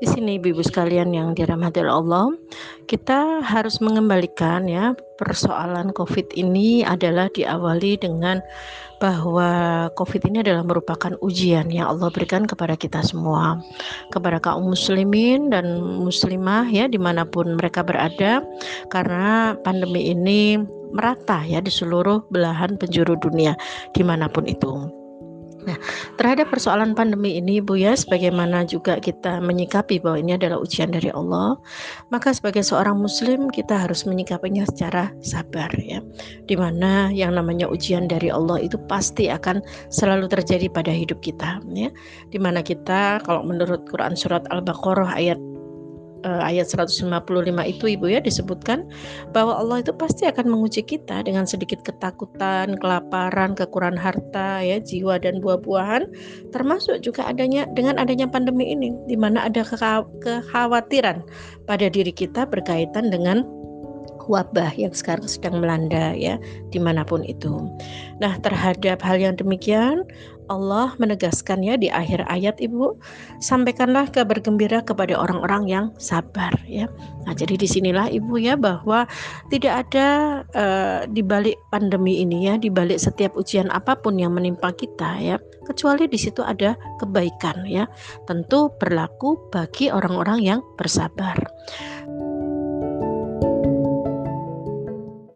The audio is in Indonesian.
Di sini ibu-ibu sekalian yang dirahmati Allah, kita harus mengembalikan ya persoalan Covid ini adalah diawali dengan bahwa Covid ini adalah merupakan ujian yang Allah berikan kepada kita semua, kepada kaum muslimin dan muslimah ya di mana pun mereka berada, karena pandemi ini merata ya di seluruh belahan penjuru dunia di mana pun itu. Nah, terhadap persoalan pandemi ini, Bu ya, sebagaimana juga kita menyikapi bahwa ini adalah ujian dari Allah, maka sebagai seorang Muslim kita harus menyikapinya secara sabar ya. Di mana yang namanya ujian dari Allah itu pasti akan selalu terjadi pada hidup kita ya. Di mana kita kalau menurut Quran surat Al-Baqarah ayat uh, ayat 155 itu Ibu ya disebutkan bahwa Allah itu pasti akan menguji kita dengan sedikit ketakutan, kelaparan, kekurangan harta ya, jiwa dan buah-buahan termasuk juga adanya dengan adanya pandemi ini di mana ada kekhawatiran pada diri kita berkaitan dengan wabah yang sekarang sedang melanda ya di mana pun itu. Nah terhadap hal yang demikian Allah menegaskan ya di akhir ayat Ibu, sampaikanlah kabar gembira kepada orang-orang yang sabar ya. Nah, jadi di sinilah Ibu ya bahwa tidak ada uh, di balik pandemi ini ya, di balik setiap ujian apa pun yang menimpa kita ya, kecuali di situ ada kebaikan ya. Tentu berlaku bagi orang-orang yang bersabar.